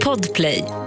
Podplay.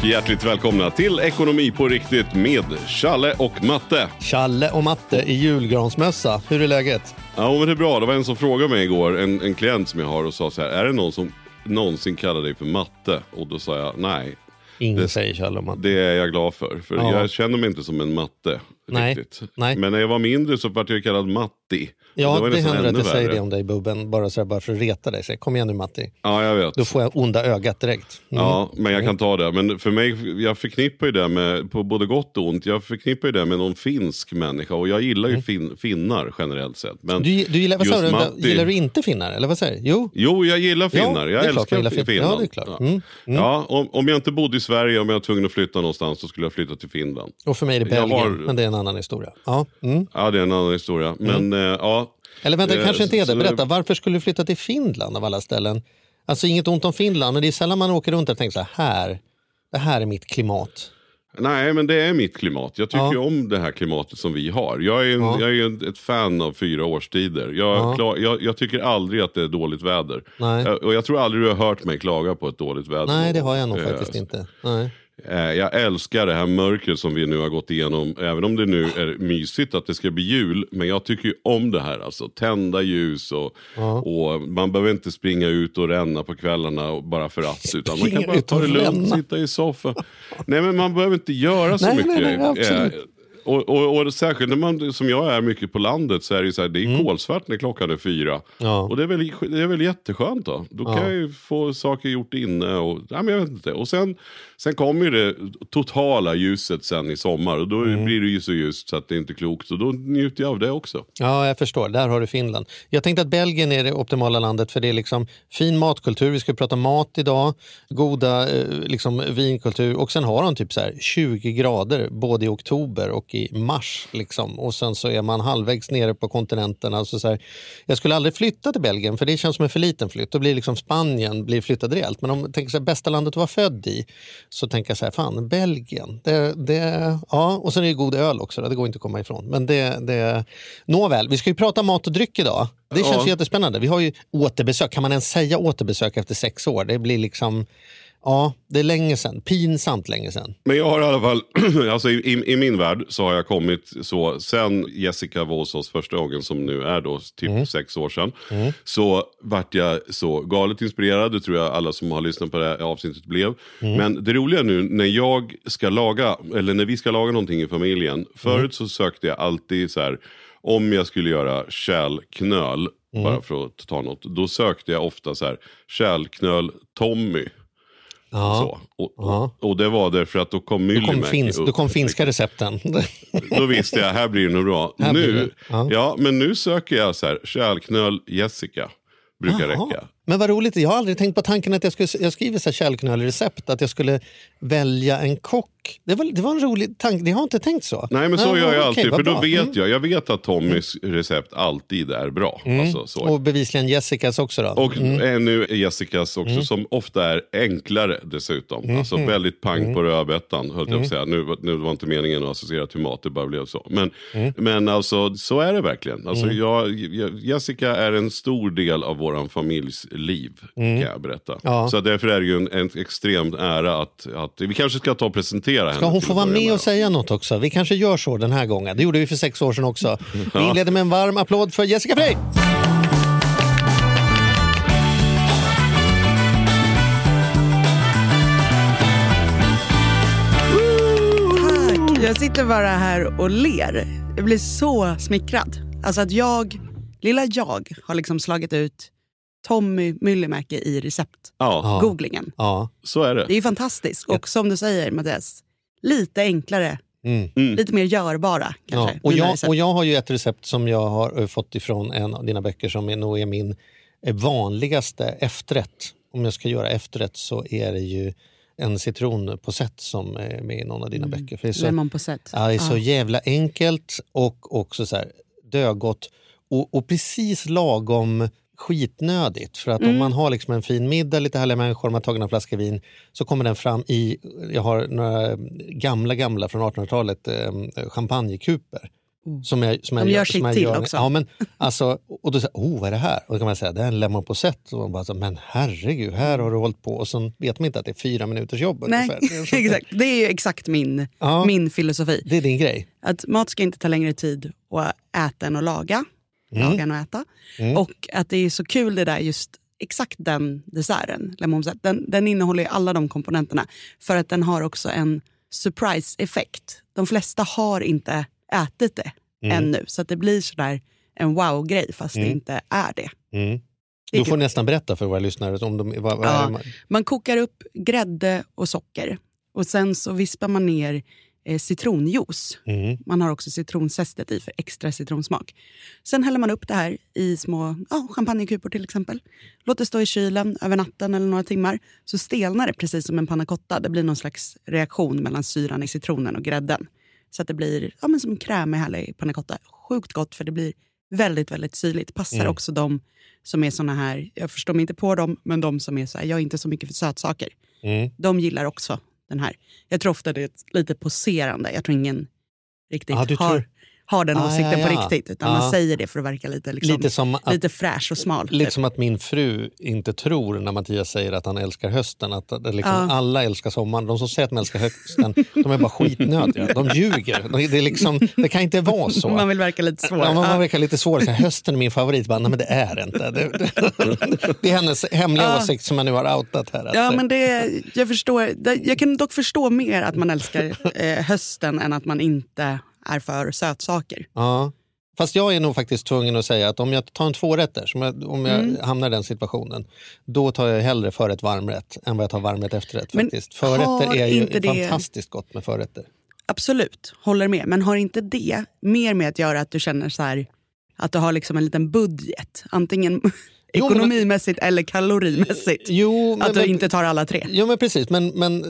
Och hjärtligt välkomna till Ekonomi på riktigt med Challe och Matte. Challe och Matte i julgransmössa. Hur är läget? Ja men det är bra, det var en som frågade mig igår, en, en klient som jag har och sa så här, är det någon som någonsin kallar dig för Matte? Och då sa jag nej. Ingen Det- säger Challe och Matte. Det är jag glad för, för Ja. jag känner mig inte som en matte. Nej, Riktigt. nej. Men när jag var mindre så vart jag kallad Matti. Ja, det, nästan händer att jag säger värre. det om dig Bubben, bara, så här, bara för att reta dig. Säg, Kom igen nu Matti. Ja, jag vet. Då får jag onda ögat direkt. Mm. Ja, men jag kan ta det. Men för mig, jag förknippar ju det med, på både gott och ont, jag förknippar ju det med någon finsk människa. Och jag gillar ju fin, finnar generellt sett. Men Mm. Du, du gillar, vad sa du, Matti- gillar du inte finnar? Eller vad säger du? Jo, Jo, jag gillar finnar. Ja, jag det älskar gillar fin- Finland. Ja, det är klart. Ja. Mm, Ja, om, om jag inte bodde i Sverige, om jag var tvungen att flytta någonstans, så skulle jag flytta till Finland. och för mig är det Jag Belgien, har- men det är en annan historia. Ja. Mm. Ja, det är en annan historia. Men eh, ja, Eller vänta, det Eh, kanske inte är det. Berätta, varför skulle du flytta till Finland av alla ställen? Alltså inget ont om Finland, men det är sällan man åker runt och tänker så här, det här är mitt klimat. nej, men det är mitt klimat. Jag tycker Ja. om det här klimatet som vi har. Jag är, en, Ja. jag är en, ett fan av fyra årstider. Jag, Ja. klar, jag, jag tycker aldrig att det är dåligt väder. Nej. Jag, och jag tror aldrig du har hört mig klaga på ett dåligt väder. Nej, det har jag nog Eh, faktiskt inte. Nej. Eh, Jag älskar det här mörkret som vi nu har gått igenom. Även om det nu är mysigt att det ska bli jul. Men jag tycker ju om det här. Alltså, tända ljus och, och man behöver inte springa ut och ränna på kvällarna och bara för att. Utan man kan bara ta det lugnt, sitta i soffan. Nej men man behöver inte göra så Nej, mycket. nej, nej. Eh, och, och, och särskilt när man, som jag är mycket på landet, så är det, ju så här, det är kolsvart när klockan är fyra. Mm. Ja. Och det är, väl, det är väl jätteskönt då. Då kan jag ju få saker gjort inne. Och, ja, men jag vet inte. och sen, sen kommer ju det totala ljuset sen i sommar. Och då Mm. blir det ju så ljust så att det är inte klokt. Och då njuter jag av det också. Ja, jag förstår. Där har du Finland. Jag tänkte att Belgien är det optimala landet för det är liksom fin matkultur. Vi ska prata mat idag, goda eh, liksom, vinkultur och sen har de typ så här 20 grader både i oktober och i mars. Liksom. Och sen så är man halvvägs nere på kontinenten. Alltså så här, jag skulle aldrig flytta till Belgien för det känns som en för liten flytt. Då blir liksom Spanien blir flyttad rejält. Men om tänker här, bästa landet att vara född i så tänker jag så här, fan Belgien. Det, det, ja. Och sen är det god öl också, det går inte att komma ifrån. Men det, det, nåväl, vi ska ju prata mat och dryck idag. Det känns Ja. jättespännande. Vi har ju återbesök, kan man ens säga återbesök efter sex år? Det blir liksom, ja, det är länge sedan. Pinsamt länge sedan. Men jag har i alla fall, alltså i, i, i min värld så har jag kommit så, sen Jessica oss första gången som nu är då typ Mm. sex år sedan. Så vart jag så galet inspirerad, det tror jag alla som har lyssnat på det här avsnittet blev. Mm. Men det roliga nu när jag ska laga, eller när vi ska laga någonting i familjen. Mm. Förut så sökte jag alltid så här, om jag skulle göra kärlknöl, Mm. bara för att ta något. Då sökte jag ofta så här, kärlknöl Tommy. Ja. Och, Ja. och, det var därför att då kom Då kom, Myllymäki finns, upp. då kom finska recepten. Då visste jag, här blir det nog bra. Här nu, ja. ja. men nu söker jag så här, kärlknöl Jessica. Brukar Jaha. räcka. Men vad roligt, jag har aldrig tänkt på tanken att jag, skulle, jag skriver så kärlknöl-recept, att jag skulle välja en kock. Det var, det var en rolig tanke, det har jag inte tänkt så. Nej men så Ja, gör jag alltid, för då bra. vet Mm. jag. Jag vet att Tommys recept alltid är bra. Alltså, så. Och bevisligen Jessicas också då. Och Mm. är nu är Jessicas också, som ofta är enklare dessutom. Mm. Alltså väldigt pang på rödbetan, höll jag på att säga. Nu, nu var inte meningen att associera till mat, det bara blev så. Men, Mm. men alltså, så är det verkligen. Alltså, jag, jag, Jessica är en stor del av vår familjs liv, kan jag berätta. Mm. Ja. Så därför är det ju en, en extrem ära att, att... Vi kanske ska ta och presentera henne. Ska hon få vara med och då. säga något också? Vi kanske gör så den här gången. Det gjorde vi för sex år sedan också. Vi inleder med en varm applåd för Jessica Frey! Tack! Jag sitter bara här och ler. Jag blir så smickrad. Alltså att jag, lilla jag, har liksom slagit ut Tommy Myllymäki i recept. Ja. Ja. så är det. Det är ju fantastiskt. Och som du säger Mattias, lite enklare. Mm. Lite mer görbara Ja. kanske. Och, mina jag, och jag har ju ett recept som jag har eh, fått ifrån en av dina böcker som är, nog är min eh, vanligaste efterrätt. Om jag ska göra efterrätt så är det ju en citronposett som är med i någon av dina böcker. För det är så, Lemon på set. Ja, det är så jävla enkelt och också så här, dögott och, och precis lagom skitnödigt. För att om man har liksom en fin middag, lite härliga människor, man har tagit en flaska vin, så kommer den fram i, jag har några gamla, gamla från 1800-talet, eh, champagnekuper. Som jag, som De gör som sitt jag till gör- också. Ja, men, alltså, och då säger oh vad är det här? Och då kan man säga det är en lemon posett. Och man bara, så, men herregud, här har du hållit på. Och så vet man inte att det är fyra minuters jobb. Nej. Det exakt. Det är exakt min, Ja. min filosofi. Det är din grej. Att mat ska inte ta längre tid att äta än att laga. Mm. Att äta. Och att det är så kul det där just exakt den desserten, lemon posett, den, den innehåller ju alla de komponenterna. För att den har också en surprise-effekt. De flesta har inte ätit det ännu. Så att det blir sådär en wow-grej fast det inte är det. Mm. Du får nästan berätta för våra lyssnare. Om de, vad, vad Ja. man, Man kokar upp grädde och socker. Och sen så vispar man ner citronjuice. mm. Man har också citronzestet i för extra citronsmak. Sen häller man upp det här i små ja, champagnekupor till exempel. Låt det stå i kylen över natten eller några timmar. Så stelnar det precis som en panna cotta. Det blir någon slags reaktion mellan syran i citronen och grädden. Så att det blir ja, men som en krämig härlig panna cotta. Sjukt gott för det blir väldigt, väldigt syrligt. Passar Mm. också de som är såna här, jag förstår mig inte på dem, men de som är så här, jag är inte så mycket för sötsaker. Mm. De gillar också den här. Jag tror ofta det är lite poserande. Jag tror ingen riktigt Ah, har, tror- har den Ah, åsikten ja, på ja. riktigt. Utan Ah. man säger det för att verka lite, liksom, Lite som att lite fräsch och smal. Lite typ. som att min fru inte tror när Mattias säger att han älskar hösten. Att det liksom, Ja. Alla älskar sommaren. De som säger att de älskar hösten, de är bara skitnödiga. De ljuger. De- Det, liksom, det kan inte vara så. Man vill verka lite svår. Ja, man Ja. verkar lite svår. Så hösten är min favorit. Bara, Nej, men det är det inte. Det, det, det är hennes hemliga Ja. åsikt som jag nu har outat här. Att, Ja, men det, jag, förstår, jag kan dock förstå mer att man älskar eh, hösten än att man inte är för sötsaker. Ja. Fast jag är nog faktiskt tvungen att säga att om jag tar en tvårätter, som jag, om jag Mm. hamnar i den situationen, då tar jag hellre förrätt varmrätt än vad jag tar varmrätt efterrätt. Men Faktiskt. Förrätter är ju det- fantastiskt gott med förrätter. Absolut, håller med. Men har inte det mer med att göra att du känner så här, att du har liksom en liten budget? Antingen ekonomimässigt eller kalorimässigt. Jo, men, att du men- inte tar alla tre. Jo men precis, men, men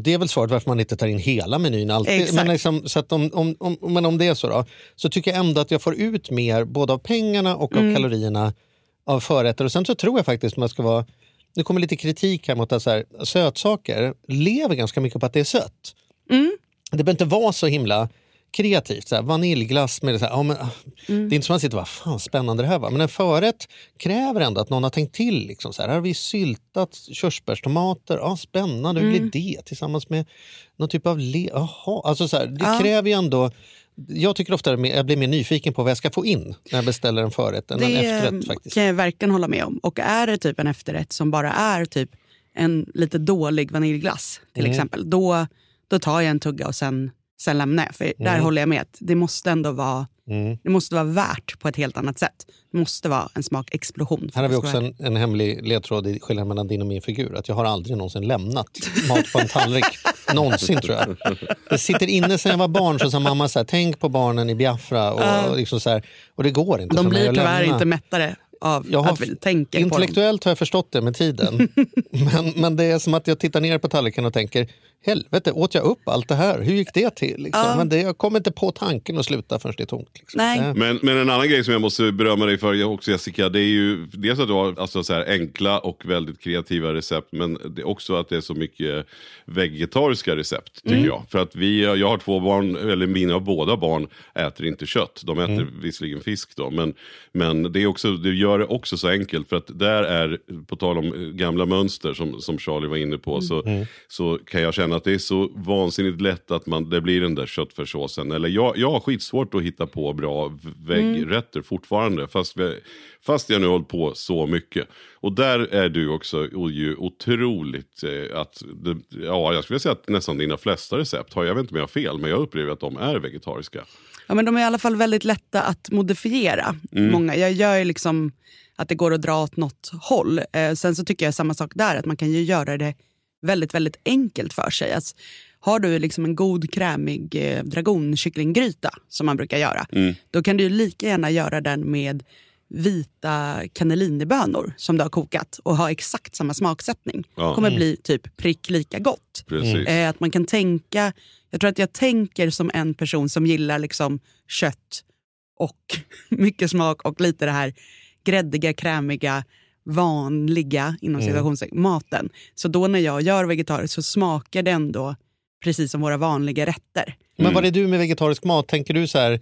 det- är väl svaret varför man inte tar in hela menyn alltid. Exakt. Men, liksom, så att om, om, om, men om det är så då, så tycker jag ändå att jag får ut mer både av pengarna och Mm. av kalorierna av förrätter. Och sen så tror jag faktiskt, jag ska vara, det kommer lite kritik här mot att så här, sötsaker lever ganska mycket på att det är sött. Mm. Det behöver inte vara så himla kreativt. Så här, vaniljglass med det, så här, ja, men, ah, Mm. det är inte som att man sitter och bara, fan spännande det här var. Men en förrätt kräver ändå att någon har tänkt till. Liksom, så här, här har vi syltat körsbärstomater, ja, spännande, hur Mm. blir det? Tillsammans med någon typ av le... Jaha, alltså så här, det Ja. kräver ju ändå jag tycker ofta att jag blir mer nyfiken på vad jag ska få in när jag beställer en förrätt än en Det efterrätt. faktiskt. kan jag verkligen hålla med om. Och är det typ en efterrätt som bara är typ en lite dålig vaniljglass till Mm. exempel, då, då tar jag en tugga och sen, sen lämnar jag. För där Mm. håller jag med att det måste ändå vara, Mm. det måste vara värt på ett helt annat sätt. Det måste vara en smakexplosion. Här har vi också en, en hemlig ledtråd i skillnaden mellan din och min figur. Att jag har aldrig någonsin lämnat mat på en tallrik. någonsin tror jag. Det sitter inne sen jag var barn så sa mamma så här, tänk på barnen i Biafra. Och, och, liksom så här, och det går inte De blir tyvärr lämna. inte mättare av Jag har att vi tänker på. Intellektuellt har jag förstått det med tiden. men, men det är som att jag tittar ner på tallriken och tänker, helvete, åt jag upp allt det här? Hur gick det till? Liksom? Ja. Men det, jag kommer inte på tanken att sluta förrän det är tomt. Liksom. Nej. Eh, Men, men en annan grej som jag måste berömma dig för också Jessica, det är ju dels att du har alltså, så här, enkla och väldigt kreativa recept, men det är också att det är så mycket vegetariska recept tycker jag. För att vi, jag har två barn, eller mina båda barn äter inte kött. De äter visserligen fisk då, men, men det, är också, det gör det också så enkelt för att där är, på tal om eh, gamla mönster som, som Charlie var inne på, så, så kan jag känna att det är så vansinnigt lätt att man, det blir den där köttfärssåsen. Eller jag, jag har skitsvårt att hitta på bra väggrätter fortfarande, fast, vi, fast jag nu hållit på så mycket. Och där är du också ju otroligt, eh, att ja jag skulle säga att nästan dina flesta recept har, jag vet inte om jag har fel, men jag upplever att de är vegetariska. Ja, men de är i alla fall väldigt lätta att modifiera. Många. Jag gör ju liksom att det går att dra åt något håll. Eh, sen så tycker jag samma sak där, att man kan ju göra det väldigt, väldigt enkelt för sig. Alltså, har du liksom en god krämig eh, dragonkycklinggryta som man brukar göra, då kan du lika gärna göra den med vita cannellinibönor som du har kokat och ha exakt samma smaksättning. Ja. kommer bli typ prick lika gott. Precis. Eh, att man kan tänka, jag tror att jag tänker som en person som gillar liksom kött och mycket smak och lite det här gräddiga, krämiga, vanliga inom situationstecken, mm. maten. Så då när jag gör vegetariskt så smakar det ändå precis som våra vanliga rätter. Mm. Men vad är du med vegetarisk mat? Tänker du så här,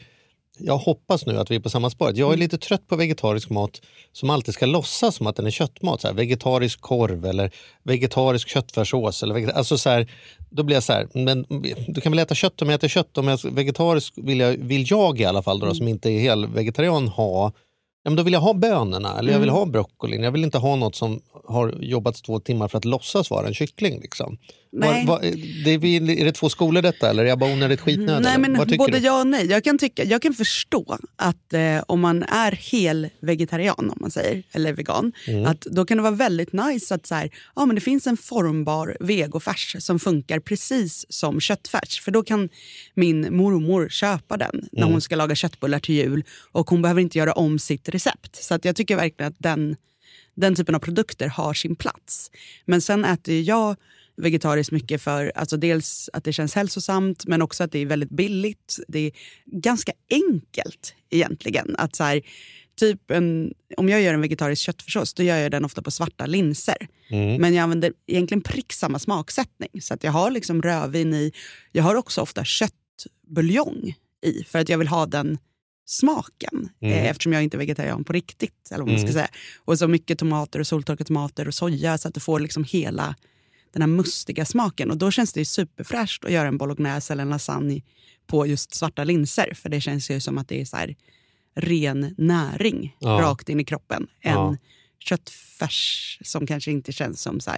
jag hoppas nu att vi är på samma spår. Jag är mm. lite trött på vegetarisk mat som alltid ska låtsas som att den är köttmat. Så här, vegetarisk korv eller vegetarisk köttfärssås. Eller alltså så här, då blir jag så här, men du kan väl äta kött om jag äter kött. Om jag, vegetarisk vill jag, vill jag i alla fall, då, mm. som inte är hel vegetarian, ha ja, men då vill jag ha bönorna eller jag vill mm. ha broccolin. Jag vill inte ha något som har jobbat två timmar för att låtsas vara en kyckling. Liksom. Nej. Var, var, det är, är det två skolor detta eller är jag bara onödigt skitnödig? Nej, men både du? ja och nej. Jag kan, tycka, jag kan förstå att eh, om man är hel vegetarian om man säger, eller vegan, mm. att då kan det vara väldigt nice att så här, ja, men det finns en formbar vegofärs som funkar precis som köttfärs. För då kan min mormor köpa den när mm. hon ska laga köttbullar till jul och hon behöver inte göra om sitt recept. Så att jag tycker verkligen att den, den typen av produkter har sin plats. Men sen äter jag vegetariskt mycket för alltså dels att det känns hälsosamt men också att det är väldigt billigt. Det är ganska enkelt egentligen. Att så här, typ en, om jag gör en vegetarisk köttfärssås då gör jag den ofta på svarta linser. Mm. Men jag använder egentligen prick samma smaksättning. Så att jag har liksom rödvin i. Jag har också ofta köttbuljong i för att jag vill ha den smaken mm. eh, eftersom jag inte är vegetarian på riktigt. Eller vad man ska mm. säga. Och så mycket tomater och soltorkade tomater och soja så att du får liksom hela den här mustiga smaken. Och då känns det superfräscht att göra en bolognese eller en lasagne på just svarta linser. För det känns ju som att det är så ren näring ja. rakt in i kroppen. En ja. köttfärs som kanske inte känns som så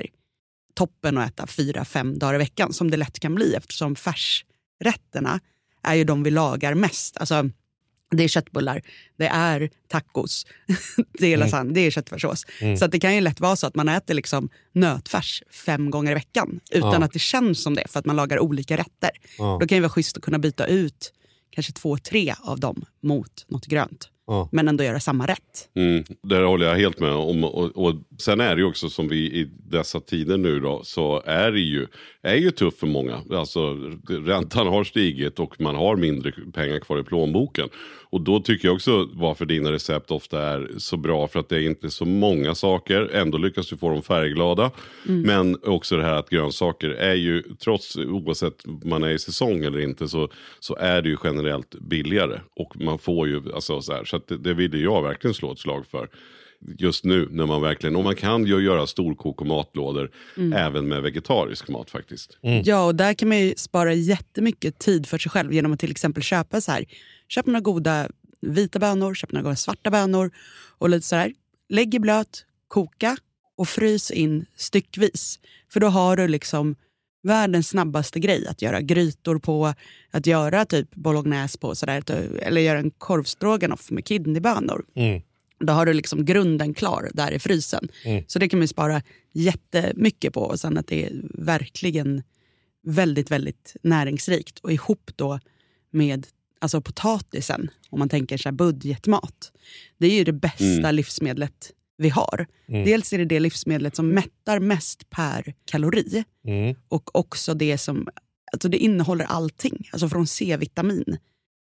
toppen att äta fyra, fem dagar i veckan. Som det lätt kan bli eftersom färsrätterna är ju de vi lagar mest. Alltså, det är köttbullar, det är tacos, det är mm. lasagne, mm. det är köttfärssås. Mm. Så det kan ju lätt vara så att man äter liksom nötfärs fem gånger i veckan utan ja. att det känns som det för att man lagar olika rätter. Ja. Då kan det vara schysst att kunna byta ut kanske två, tre av dem mot något grönt. Ja. Men ändå göra samma rätt. Mm, det håller jag helt med om. Och, och, sen är det ju också som vi i dessa tider nu då, så är det ju, är ju tufft för många. Alltså räntan har stigit och man har mindre pengar kvar i plånboken. Och då tycker jag också varför dina recept ofta är så bra. För att det är inte så många saker. Ändå lyckas du få dem färgglada. Mm. Men också det här att grönsaker är ju, trots oavsett man är i säsong eller inte, så, så är det ju generellt billigare. Och man får ju, alltså så här, så det, det vill jag verkligen slå ett slag för just nu när man verkligen, och man kan ju göra storkok och matlådor mm. även med vegetarisk mat faktiskt. Mm. Ja, och där kan man ju spara jättemycket tid för sig själv genom att till exempel köpa så här, köp några goda vita bönor, köp några goda svarta bönor och lite så här, lägg i blöt, koka och frys in styckvis. För då har du liksom världens snabbaste grej att göra grytor på, att göra typ bolognese på, sådär, eller göra en korvstroganoff med kidneybönor. Mm. Då har du liksom grunden klar där i frysen. Mm. Så det kan man spara jättemycket på. Och sen att det är verkligen väldigt, väldigt näringsrikt. Och ihop då med alltså potatisen, om man tänker så budgetmat. Det är ju det bästa mm. livsmedlet vi har. Mm. Dels är det det livsmedlet som mättar mest per kalori. Mm. Och också det som alltså det innehåller allting. Alltså från C-vitamin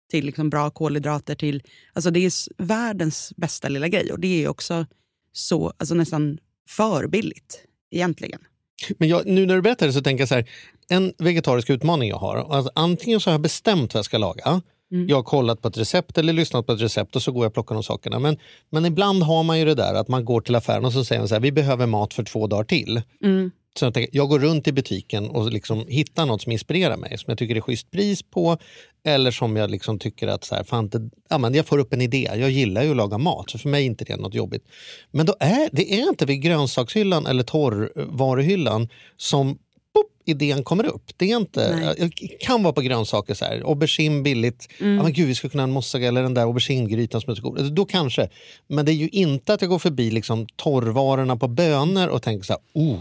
till liksom bra kolhydrater. till... Alltså det är världens bästa lilla grej. Och det är också så, alltså nästan för billigt egentligen. Men jag, nu när du berättar det så tänker jag så här, en vegetarisk utmaning jag har. Alltså antingen så har jag bestämt vad jag ska laga. Mm. Jag har kollat på ett recept eller lyssnat på ett recept och så går jag och plockar de sakerna. Men, men ibland har man ju det där att man går till affären och så säger man så här, vi behöver mat för två dagar till. Mm. Så jag, tänker, jag går runt i butiken och liksom hittar något som inspirerar mig, som jag tycker är schysst pris på. Eller som jag liksom tycker att så här, fan, det, ja, men jag får upp en idé. Jag gillar ju att laga mat, så för mig är inte det något jobbigt. Men då är, det är inte vid grönsakshyllan eller torrvaruhyllan som idén kommer upp. Det är inte, Nej. kan vara på grönsaker, så här, aubergine billigt. Mm. Ja, men gud, vi skulle kunna ha en mossagalla eller den där auberginegrytan som är så god. Alltså, då kanske. Men det är ju inte att jag går förbi liksom, torrvarorna på bönor och tänker så här, oh,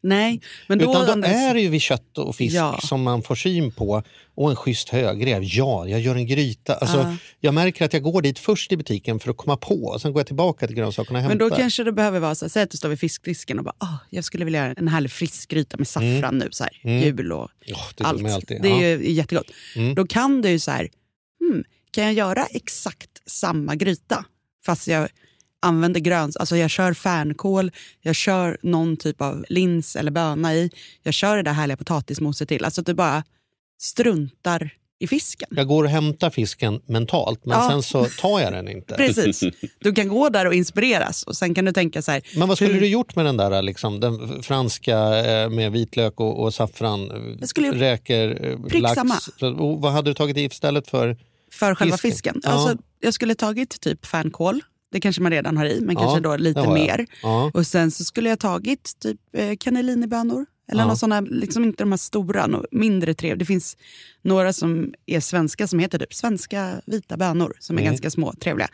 Nej, men då, Utan då är det ju vid kött och fisk ja. som man får syn på. Och en schysst högrev. Ja, jag gör en gryta. Alltså, uh. Jag märker att jag går dit först i butiken för att komma på. Och sen går jag tillbaka till grönsakerna och hämtar. Men då kanske det behöver vara så här, säg att du står vid fiskdisken och bara, oh, jag skulle vilja göra en härlig friskgryta med saffran mm. nu. Så här, mm. Jul och oh, det allt. Alltid. Det är ja. ju jättegott. Mm. Då kan du ju så här, hmm, kan jag göra exakt samma gryta. Fast jag använder gröns... Alltså jag kör färnkål, jag kör någon typ av lins eller böna i. Jag kör det där härliga potatismoset till. Alltså att du bara struntar i fisken. Jag går och hämtar fisken mentalt, men Ja. sen så tar jag den inte. Precis. Du kan gå där och inspireras och sen kan du tänka så här. Men vad skulle hur- du gjort med den där liksom, den franska eh, med vitlök och, och saffran, Jag skulle räkor, eh, lax? och vad hade du tagit i istället för? För själva Fisken. fisken. Ja. Alltså, jag skulle tagit typ fänkål. Det kanske man redan har i, men Ja, kanske då lite mer. Ja. Och sen så skulle jag tagit typ eh, cannellinibönor. Eller Ja. sådana, liksom inte de här stora, mindre trevliga. Det finns några som är svenska som heter typ svenska vita bönor som är Mm. ganska små, trevliga.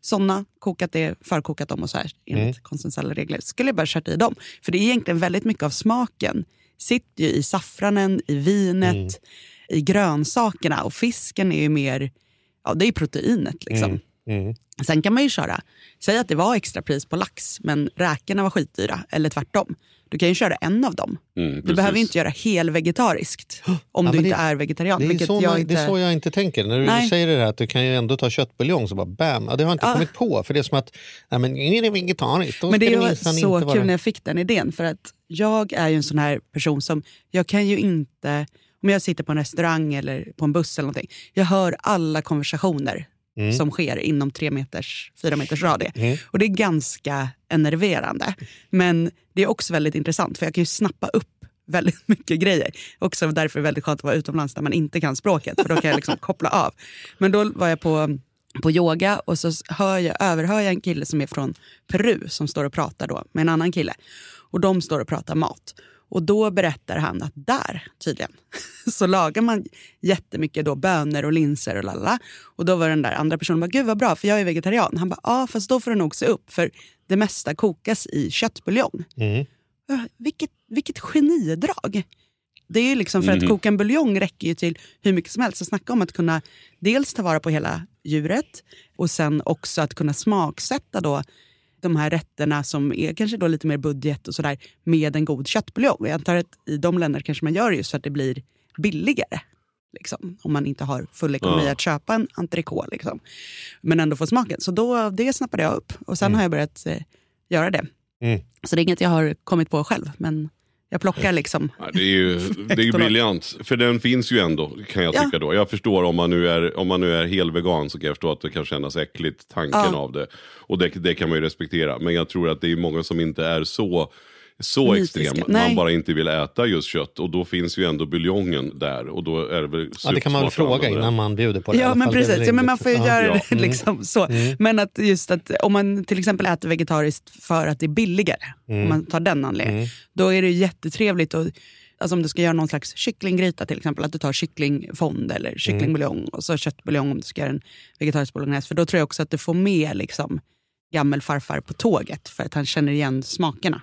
Sådana, kokat det, förkokat dem och så här enligt Mm. konstnärliga regler. Skulle jag bara kört i dem. För det är egentligen väldigt mycket av smaken. Sitter ju i saffranen, i vinet, Mm. i grönsakerna. Och fisken är ju mer, ja det är proteinet liksom. Mm. Sen kan man ju köra, säg att det var extra pris på lax men räkorna var skitdyra, eller tvärtom. Du kan ju köra en av dem. Mm, Du behöver inte göra helvegetariskt om Ja, du inte det- är vegetarian. Det är, så jag inte... det är så jag inte tänker. När du Nej. säger det här att du kan ju ändå ta köttbuljong så bara bam. Ja, det har jag inte Ja. kommit på. För det är som att, nej men är det vegetariskt Men det var så kul vara... när jag fick den idén. För att jag är ju en sån här person som, jag kan ju inte, om jag sitter på en restaurang eller på en buss eller någonting. Jag hör alla konversationer Mm. som sker inom tre meters, fyra meters radie. Mm. Och det är ganska enerverande. Men det är också väldigt intressant för jag kan ju snappa upp väldigt mycket grejer. Också därför är det väldigt skönt att vara utomlands där man inte kan språket för då kan jag liksom koppla av. Men då var jag på, på yoga och så hör jag, överhör jag en kille som är från Peru som står och pratar då med en annan kille. Och de står och pratar mat. Och då berättar han att där tydligen så lagar man jättemycket då bönor och linser och lalla. Och då var den där andra personen bara, gud vad bra för jag är vegetarian. Han bara, ja fast då får du nog se upp för det mesta kokas i köttbuljong. Mm. Vilket, vilket genidrag! Det är ju liksom för att Mhm. koka en buljong räcker ju till hur mycket som helst. Så snacka om att kunna dels ta vara på hela djuret och sen också att kunna smaksätta då de här rätterna som är kanske då lite mer budget och sådär med en god köttbuljong. Jag antar att i de länderna kanske man gör det just för att det blir billigare. Liksom, om man inte har full ekonomi Ja. att köpa en entrecote. Liksom. Men ändå få smaken. Så då, det snappade jag upp. Och sen har jag börjat eh, göra det. Mm. Så det är inget jag har kommit på själv. Men jag plockar liksom. Ja, det är ju det är ju briljant, för den finns ju ändå kan jag Ja. tycka då. Jag förstår om man nu är, om man nu är helvegan så kan jag förstå att det kan kännas äckligt, tanken Ja. av det. Och det, det kan man ju respektera. Men jag tror att det är många som inte är så, så Nitiska. extrem. Nej. Man bara inte vill äta just kött. Och då finns ju ändå buljongen där. Och då är det väl Ja, det kan man väl att fråga innan man bjuder på det. Ja, men precis. Ja, men man får ju göra Ja. det liksom så. Mm. Men att just att om man till exempel äter vegetariskt för att det är billigare, om man tar den anledningen, Mm. då är det jättetrevligt. Och, alltså om du ska göra någon slags kycklinggryta till exempel, att du tar kycklingfond eller kycklingbuljong och så köttbuljong om du ska göra en vegetarisk bolognese. För då tror jag också att du får med liksom, gammelfarfar på tåget för att han känner igen smakerna.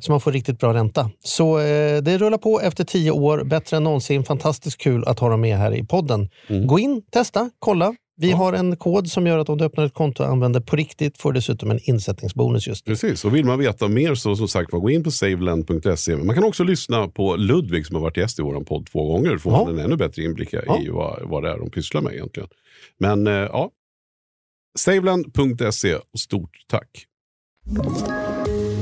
Så man får riktigt bra ränta. Så eh, det rullar på efter tio år, bättre än någonsin. Fantastiskt kul att ha dem med här i podden. Gå in, testa, kolla. Vi har en kod som gör att om du öppnar ett konto och använder på riktigt får du dessutom en insättningsbonus just nu. Precis, och vill man veta mer så som sagt gå in på saveland.se. Man kan också lyssna på Ludvig som har varit gäst i vår podd två gånger. Då får Ja. man en ännu bättre inblick i Ja. vad, vad det är de pysslar med egentligen. Men eh, ja, saveland.se och stort tack.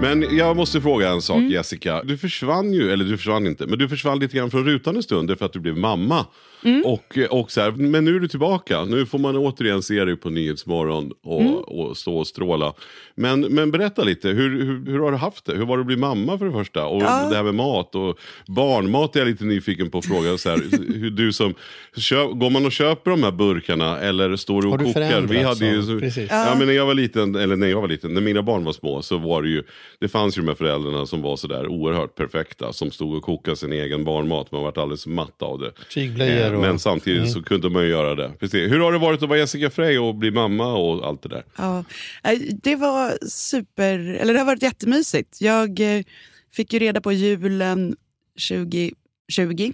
Men jag måste fråga en sak Mm. Jessica. Du försvann ju, eller du försvann inte, men du försvann lite grann från rutan en stund för att du blev mamma. Mm. Och, och så här, men nu är du tillbaka. Nu får man återigen se dig på Nyhetsmorgon och, Mm. och stå och stråla. Men, men berätta lite, hur, hur, hur har du haft det? Hur var det att bli mamma för det första? Och Ja. det här med mat och barnmat är jag lite nyfiken på att fråga. Så här, hur du som, köp, går man och köper de här burkarna eller står du och Har du kokar? Vi hade ju, så? Precis. ja, men när jag var liten, eller när jag var liten, när mina barn var små så var det ju, det fanns ju de här föräldrarna som var sådär oerhört perfekta, som stod och kokade sin egen barnmat, man varit alldeles matt av det. Tygblöjor och- Men samtidigt så kunde man ju göra det. Precis. Hur har det varit att vara Jessica Frey och bli mamma och allt det där? Ja, eh, det var super, eller det har varit jättemysigt. Jag eh, fick ju reda på julen 2020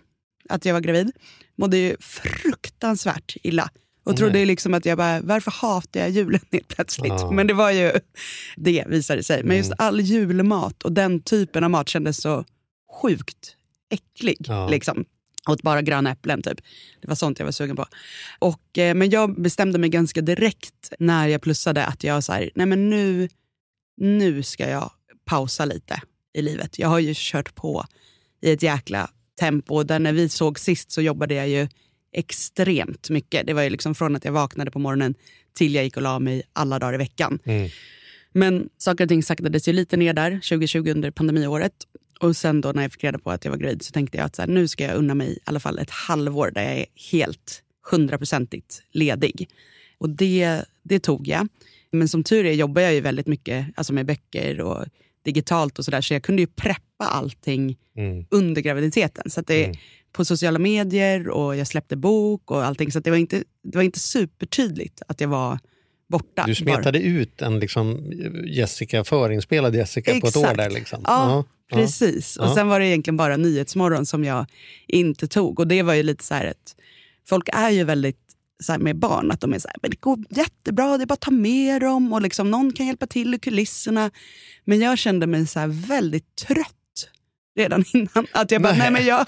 att jag var gravid. Mådde ju fruktansvärt illa. Och trodde ju liksom att jag bara, varför hatar jag julen helt plötsligt? Ja. Men det var ju det visade sig. Men just all julmat och den typen av mat kändes så sjukt äcklig. Ja. Liksom. Åt bara gröna äpplen typ. Det var sånt jag var sugen på. Och, eh, men jag bestämde mig ganska direkt när jag plussade att jag så här, nej men nu, nu ska jag pausa lite i livet. Jag har ju kört på i ett jäkla tempo. Där när vi såg sist så jobbade jag ju extremt mycket. Det var ju liksom från att jag vaknade på morgonen till jag gick och la mig alla dagar i veckan. Mm. Men saker och ting saktades ju lite ner där 2020 under pandemiåret. Och sen då när jag fick reda på att jag var gravid så tänkte jag att så här, nu ska jag unna mig i alla fall ett halvår där jag är helt hundraprocentigt ledig. Och det, det tog jag. Men som tur är jobbar jag ju väldigt mycket alltså med böcker och digitalt och sådär. Så jag kunde ju preppa allting Mm. under graviditeten. Så att det, På sociala medier och jag släppte bok och allting. Så det, var inte, det var inte supertydligt att jag var borta. Du bara. smetade ut en liksom Jessica, förinspelad Jessica på ett år Exakt. där. Liksom. Ja, Ja, precis. Och Ja. sen var det egentligen bara Nyhetsmorgon som jag inte tog. Och det var ju lite så här att folk är ju väldigt så här med barn, att de är så här, men det går jättebra, det är bara att ta med dem och liksom, någon kan hjälpa till i kulisserna. Men jag kände mig så väldigt trött redan innan. Att jag bara, Nej. nej men jag,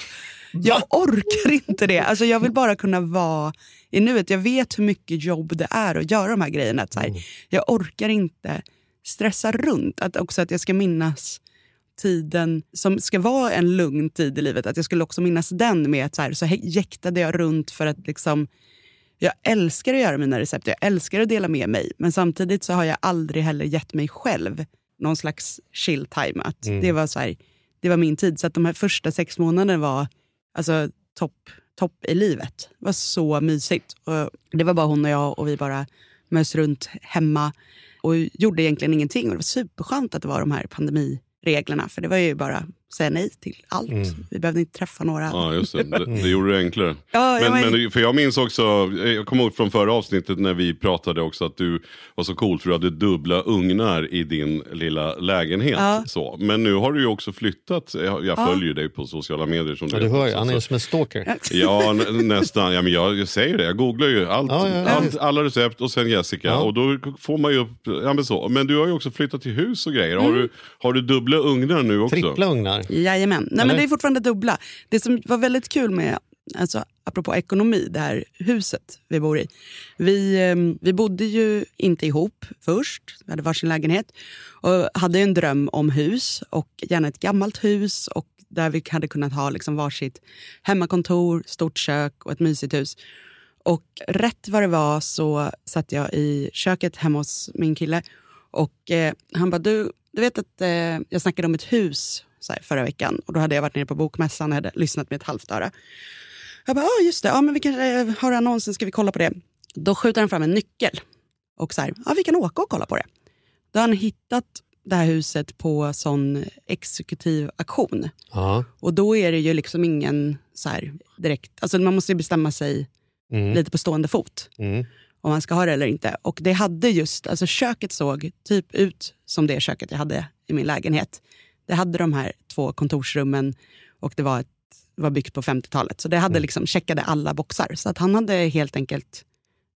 jag orkar inte det. Alltså jag vill bara kunna vara i nuet. Jag vet hur mycket jobb det är att göra de här grejerna. Att så här, Jag orkar inte stressa runt. Att också att jag ska minnas tiden som ska vara en lugn tid i livet. Att jag skulle också minnas den med att så, här, så jäktade jag runt för att liksom jag älskar att göra mina recept, jag älskar att dela med mig. Men samtidigt så har jag aldrig heller gett mig själv någon slags chill time. Att det, var så här, det var min tid. Så att de här första sex månaderna var alltså, topp top i livet. Det var så mysigt. Och det var bara hon och jag och vi bara mös runt hemma och gjorde egentligen ingenting. Och det var superskönt att det var de här pandemireglerna. För det var ju bara säga nej till allt. Vi behövde inte träffa några. Ja, just det. Det, det gjorde det enklare. Ja, ja, men, men- men, för jag minns också, jag kommer ihåg från förra avsnittet när vi pratade också att du var så cool för du hade dubbla ugnar i din lilla lägenhet. Ja. Så. Men nu har du ju också flyttat, jag, jag följer dig på sociala medier som Ja, du hör ju, han är ju som en stalker. Ja, nä- nästan. Ja, men jag, jag säger det, jag googlar ju allt, Ja, ja, ja. allt, alla recept och sen Jessica. Ja. Och då får man ju upp, ja, men, så. men du har ju också flyttat till hus och grejer. Har, du, har du dubbla ugnar nu också? Trippla ugnar. Jajamän. Nej, Eller? men det är fortfarande dubbla. Det som var väldigt kul med, alltså, apropå ekonomi, det här huset vi bor i. Vi, eh, vi bodde ju inte ihop först, vi hade varsin lägenhet. Och hade en dröm om hus, och gärna ett gammalt hus. Och där vi hade kunnat ha liksom varsitt hemmakontor, stort kök och ett mysigt hus. Och rätt vad det var så satt jag i köket hemma hos min kille. Och eh, han bara, du, du vet att eh, jag snackade om ett hus så här, förra veckan. Och då hade jag varit nere på bokmässan och hade lyssnat med ett halvt öra. Jag bara, ja just det, ja, men vi kanske eh, har annonsen, ska vi kolla på det? Då skjuter han fram en nyckel. Och så här, ja vi kan åka och kolla på det. Då har han hittat det här huset på sån exekutiv auktion. Ja. Och då är det ju liksom ingen så här direkt, alltså man måste ju bestämma sig Mm. lite på stående fot Mm. om man ska ha det eller inte. Och det hade just, alltså köket såg typ ut som det köket jag hade i min lägenhet. Det hade de här två kontorsrummen och det var, ett, var byggt på 50-talet. Så det hade liksom checkade alla boxar. Så att han hade helt enkelt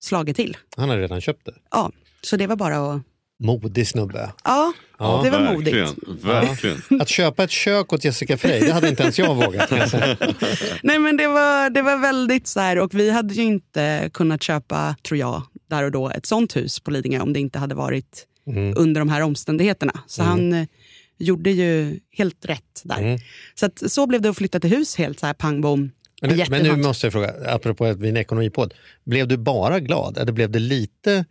slagit till. Han har redan köpt det. Ja, så det var bara att Modig snubbe. Ja, Ja, det var verkligen, modigt. Verkligen. Att köpa ett kök åt Jessica Frey, det hade inte ens jag vågat. Nej men det var, det var väldigt så här, och vi hade ju inte kunnat köpa, tror jag, där och då ett sånt hus på Lidingö om det inte hade varit Mm. under de här omständigheterna. Så han eh, gjorde ju helt rätt där. Mm. Så, att, så blev det att flytta till hus helt så här pang bom. Men, nu- men nu måste jag fråga, apropå att vi är en ekonomipodd. Blev du bara glad eller blev du lite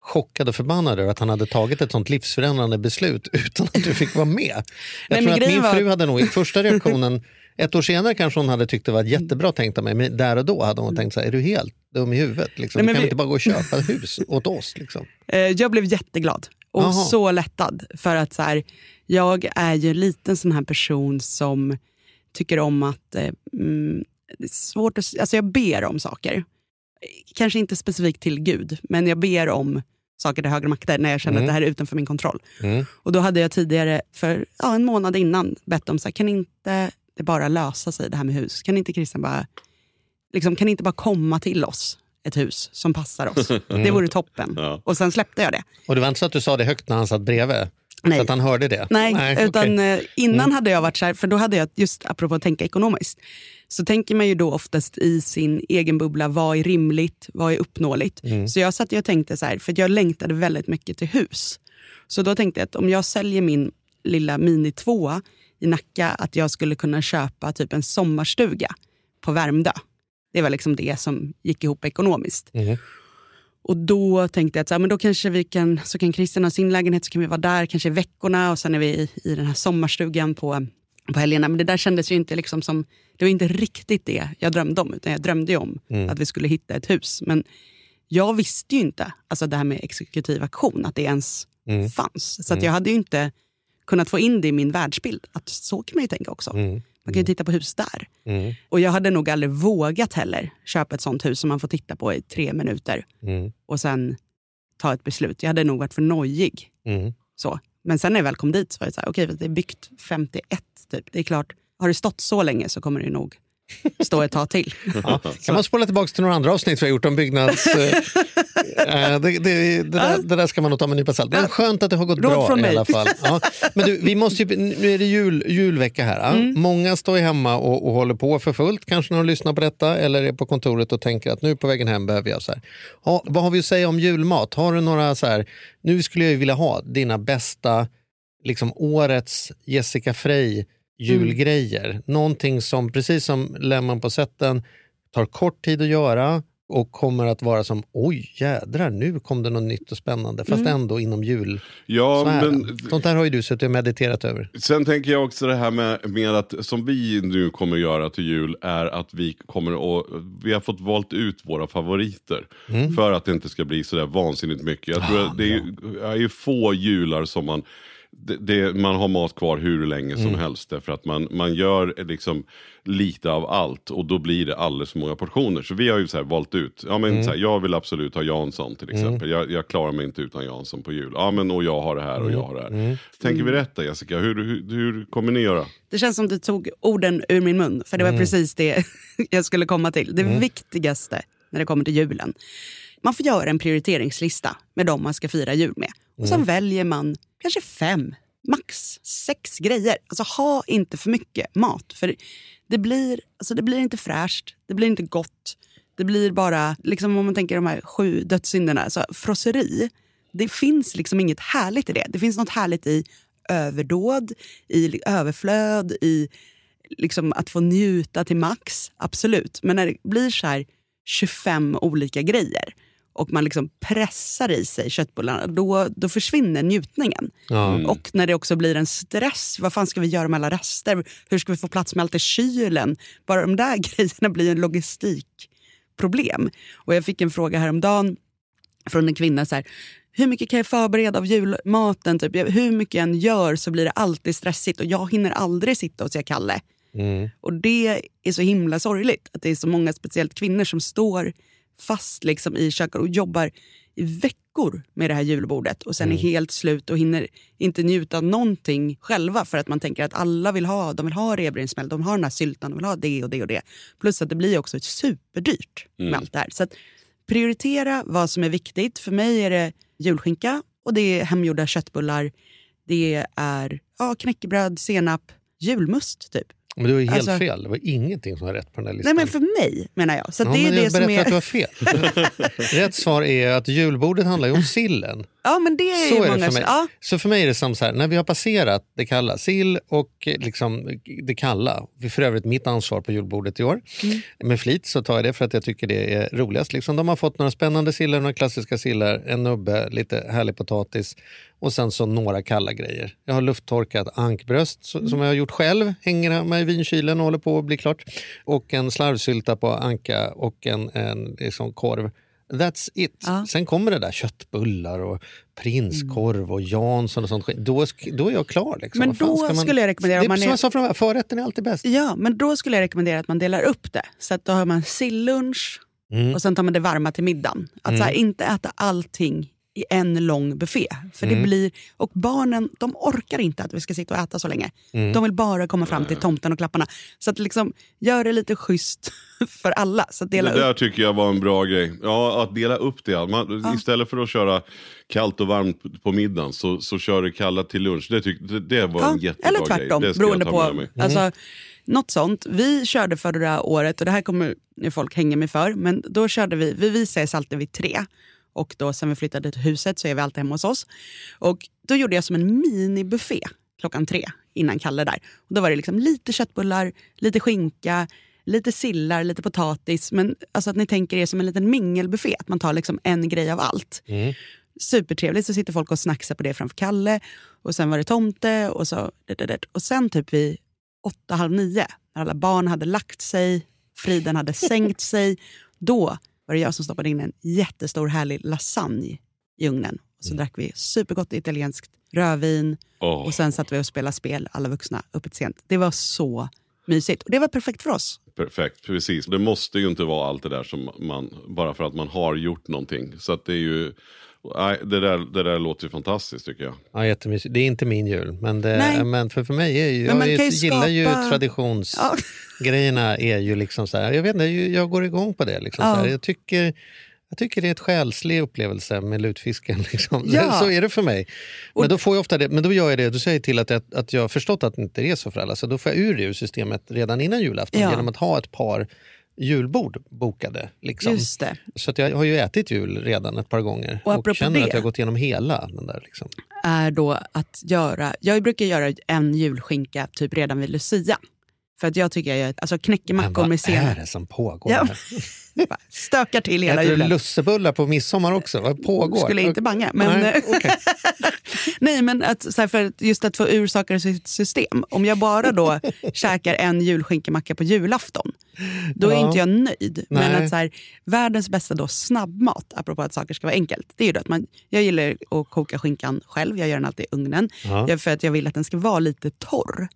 chockad och förbannad över att han hade tagit ett sånt livsförändrande beslut utan att du fick vara med? Jag men tror att min var- fru hade nog i första reaktionen, ett år senare kanske hon hade tyckt det var jättebra tänkt av mig, men där och då hade hon tänkt så här, är du helt dum i huvudet? Liksom, Nej, du kan vi- inte bara gå och köpa ett hus åt oss. Liksom. Eh, jag blev jätteglad och Jaha. så lättad. För att så här, jag är ju lite en sån här person som tycker om att... Eh, mm, det är svårt att, alltså jag ber om saker. Kanske inte specifikt till Gud, men jag ber om saker till högre makter när jag känner Mm. att det här är utanför min kontroll. Mm. Och då hade jag tidigare, för ja, en månad innan, bett om så här, kan inte det bara lösa sig det här med hus? Kan inte Christian bara, liksom, kan inte bara komma till oss ett hus som passar oss? Det vore toppen. Ja. Och sen släppte jag det. Och det var inte så att du sa det högt när han satt bredvid? Nej. Så att han hörde det? Nej, utan okej. eh, innan hade jag varit så här, för då hade jag, just apropå att tänka ekonomiskt, så tänker man ju då oftast i sin egen bubbla, vad är rimligt, vad är uppnåeligt? Så jag satt och tänkte så här, för jag längtade väldigt mycket till hus. Så då tänkte jag att om jag säljer min lilla mini tvåa i Nacka, att jag skulle kunna köpa typ en sommarstuga på Värmdö. Det var liksom det som gick ihop ekonomiskt. Mhm. Och då tänkte jag att så, här, men då kanske vi kan, så kan Christian ha sin lägenhet, så kan vi vara där kanske i veckorna och sen är vi i, i den här sommarstugan på, på helgerna. Men det där kändes ju inte liksom som, det var inte riktigt det jag drömde om. Utan jag drömde ju om att vi skulle hitta ett hus. Men jag visste ju inte, alltså det här med exekutiv aktion, att det ens fanns. Så att jag hade ju inte kunnat få in det i min världsbild. Att så kan man ju tänka också. Man kan ju titta på hus där. Mm. Och jag hade nog aldrig vågat heller köpa ett sånt hus som man får titta på i tre minuter Mm. och sen ta ett beslut. Jag hade nog varit för nojig. Mm. Så. Men sen när jag väl kom dit så var det så här, okej, det är byggt 51 typ. Det är klart, har det stått så länge så kommer det nog stå ett tag till. Ja. Kan man spola tillbaka till några andra avsnitt vi har gjort om byggnads... eh, eh, det, det, det, där, det där ska man nog ta med en nypa salt. Men skönt att det har gått Råd bra i mig. alla fall. Ja. Men du, vi måste ju, nu är det jul, julvecka här. ja. Mm. Många står hemma och, och håller på för fullt kanske när de lyssnar på detta eller är på kontoret och tänker att nu på vägen hem behöver jag så här. Ja, vad har vi att säga om julmat? Har du några så här, nu skulle jag ju vilja ha dina bästa, liksom årets Jessica Frey julgrejer. Någonting som, precis som Lemon på sätten, tar kort tid att göra och kommer att vara som oj jädrar nu kom det något nytt och spännande fast ändå inom jul. Ja, men Sånt där har ju du suttit och mediterat över. Sen tänker jag också det här med, med att som vi nu kommer göra till jul är att vi kommer att, vi har fått valt ut våra favoriter. För att det inte ska bli sådär vansinnigt mycket. Jag tror att det är, är ju få jular som man det, det, man har mat kvar hur länge som helst därför att man, man gör liksom lite av allt och då blir det alldeles för många portioner. Så vi har ju så här valt ut, ja, men så här, jag vill absolut ha Jansson till exempel. Jag, jag klarar mig inte utan Jansson på jul. Ja, men, och jag har det här och jag har det här. Tänker vi rätt där Jessica? Hur, hur, hur kommer ni göra? Det känns som du tog orden ur min mun, för det var precis det jag skulle komma till. Det viktigaste när det kommer till julen. Man får göra en prioriteringslista med de man ska fira jul med. Och sen väljer man kanske fem, max sex grejer. Alltså ha inte för mycket mat. För det blir, alltså det blir inte fräscht, det blir inte gott. Det blir bara, liksom om man tänker de här sju dödssynderna, alltså frosseri. Det finns liksom inget härligt i det. Det finns något härligt i överdåd, i överflöd, i liksom att få njuta till max. Absolut. Men när det blir så här 25 olika grejer och man liksom pressar i sig köttbullarna, då, då försvinner njutningen. Och när det också blir en stress, vad fan ska vi göra med alla rester? Hur ska vi få plats med allt i kylen? Bara de där grejerna blir en logistikproblem. Och jag fick en fråga häromdagen från en kvinna. så här, hur mycket kan jag förbereda av julmaten? Typ, hur mycket jag än gör så blir det alltid stressigt och jag hinner aldrig sitta och se Kalle. Och det är så himla sorgligt att det är så många, speciellt kvinnor, som står fast liksom i köket och jobbar i veckor med det här julbordet och sen är helt slut och hinner inte njuta av någonting själva för att man tänker att alla vill ha, de vill ha revbensspjäll, de har den här syltan, de vill ha det och det och det. Plus att det blir också superdyrt med allt det här. Så att prioritera vad som är viktigt. För mig är det julskinka Och det är hemgjorda köttbullar, det är ja, knäckebröd, senap, julmust typ. Men du har ju helt Alltså- fel. Det var ingenting som var rätt på den här Nej listan. men för mig menar jag. Så ja, det är men det jag som är... att du har fel. rätt svar är att julbordet handlar ju om sillen. Ja men det är Så ju är det för mig. Ja, Så för mig är det som så här, när vi har passerat det kalla, sill och eh, liksom det kalla, för övrigt mitt ansvar på julbordet i år. Mm. Med flit så tar jag det för att jag tycker det är roligast. Liksom, de har fått några spännande sillar, några klassiska sillar, en nubbe, lite härlig potatis och sen så några kalla grejer. Jag har lufttorkat ankbröst Mm. som jag har gjort själv, hänger hemma i vinkylen och håller på att bli klart. Och en slarvsylta på anka och en, en liksom korv. That's it. Ja. Sen kommer det där köttbullar och prinskorv och Jansson och sånt. Då, då är jag klar. Liksom. Men Vad fan då ska skulle jag rekommendera Det är man som är- jag sa från förrätten är alltid bäst. ja, men då skulle jag rekommendera att man delar upp det. Så att då har man sillunch Mm. och sen tar man det varma till middagen. Att så här, inte äta allting i en lång buffé. För Mm. det blir, och barnen de orkar inte att vi ska sitta och äta så länge. Mm. De vill bara komma fram till tomten och klapparna. Så att liksom, gör det lite schysst för alla. Så dela Det upp. där tycker jag var en bra grej. Ja, att dela upp det. Man, Istället för att köra kallt och varmt på middagen så, så kör det kalla till lunch. Det, tyck, det, det var en Ja, jättebra eller grej. tvärtom, Det ska beroende på. mig. Alltså, något sånt. Vi körde förra året, och det här kommer folk hänga mig för, men då körde vi, vi, vi ses alltid vid tre. Och då sen vi flyttade till huset så är vi alltid hemma hos oss. Och då gjorde jag som en minibuffé klockan tre innan Kalle där. Och då var det liksom lite köttbullar, lite skinka, lite sillar, lite potatis. Men alltså att ni tänker er som en liten mingelbuffé, att man tar liksom en grej av allt. Supertrevligt, så sitter folk och snacksar på det framför Kalle. Och sen var det tomte och så... Och sen typ vid åtta, halv nio, när alla barn hade lagt sig, Friden hade sänkt sig, då var det jag som stoppade in en jättestor härlig lasagne i ugnen. Och så drack vi supergott italienskt rödvin Åh. och sen satt vi och spelade spel, alla vuxna, uppe sent. Det var så mysigt. Och det var perfekt för oss. Perfekt, precis. Det måste ju inte vara allt det där som man, bara för att man har gjort någonting. Så att det är ju, nej, det där, det där låter ju fantastiskt tycker jag. Ja, jättemysigt. Det är inte min jul, men, det, Nej. men för, för mig är ju, jag ju gillar ju traditionsgrejerna. är ju liksom så här, jag vet inte, jag går igång på det. Liksom, Ja. så här. Jag, tycker, jag tycker det är ett själslig upplevelse med lutfisken. Liksom. Ja. Så är det för mig. Men då, får jag ofta det, men då gör jag det, då säger till att jag, att jag har förstått att det inte är så för alla. Så då får jag ur det ur systemet redan innan julafton Ja. genom att ha ett par julbord bokade. Liksom. Så jag har ju ätit jul redan ett par gånger Och och, känner det- att jag har gått igenom hela den där. Liksom. är då att göra... Jag brukar göra en julskinka typ redan vid Lucia. För att jag tycker jag gör alltså Men knäckemackor vad med är senap. det som pågår? Ja. Stökar till hela Äter du julen. lussebullar på midsommar också? Vad pågår? Skulle inte banga. Men, Nej, okej. Nej, men att, så här, för just att få ur saker ur sitt system. Om jag bara då käkar en julskinkemacka på julafton, då är Ja. inte jag nöjd. Men Nej. att så här, världens bästa då snabbmat, apropå att saker ska vara enkelt, det är ju att man, jag gillar att koka skinkan själv, jag gör den alltid i ugnen. Ja. Jag, för att jag vill att den ska vara lite torr.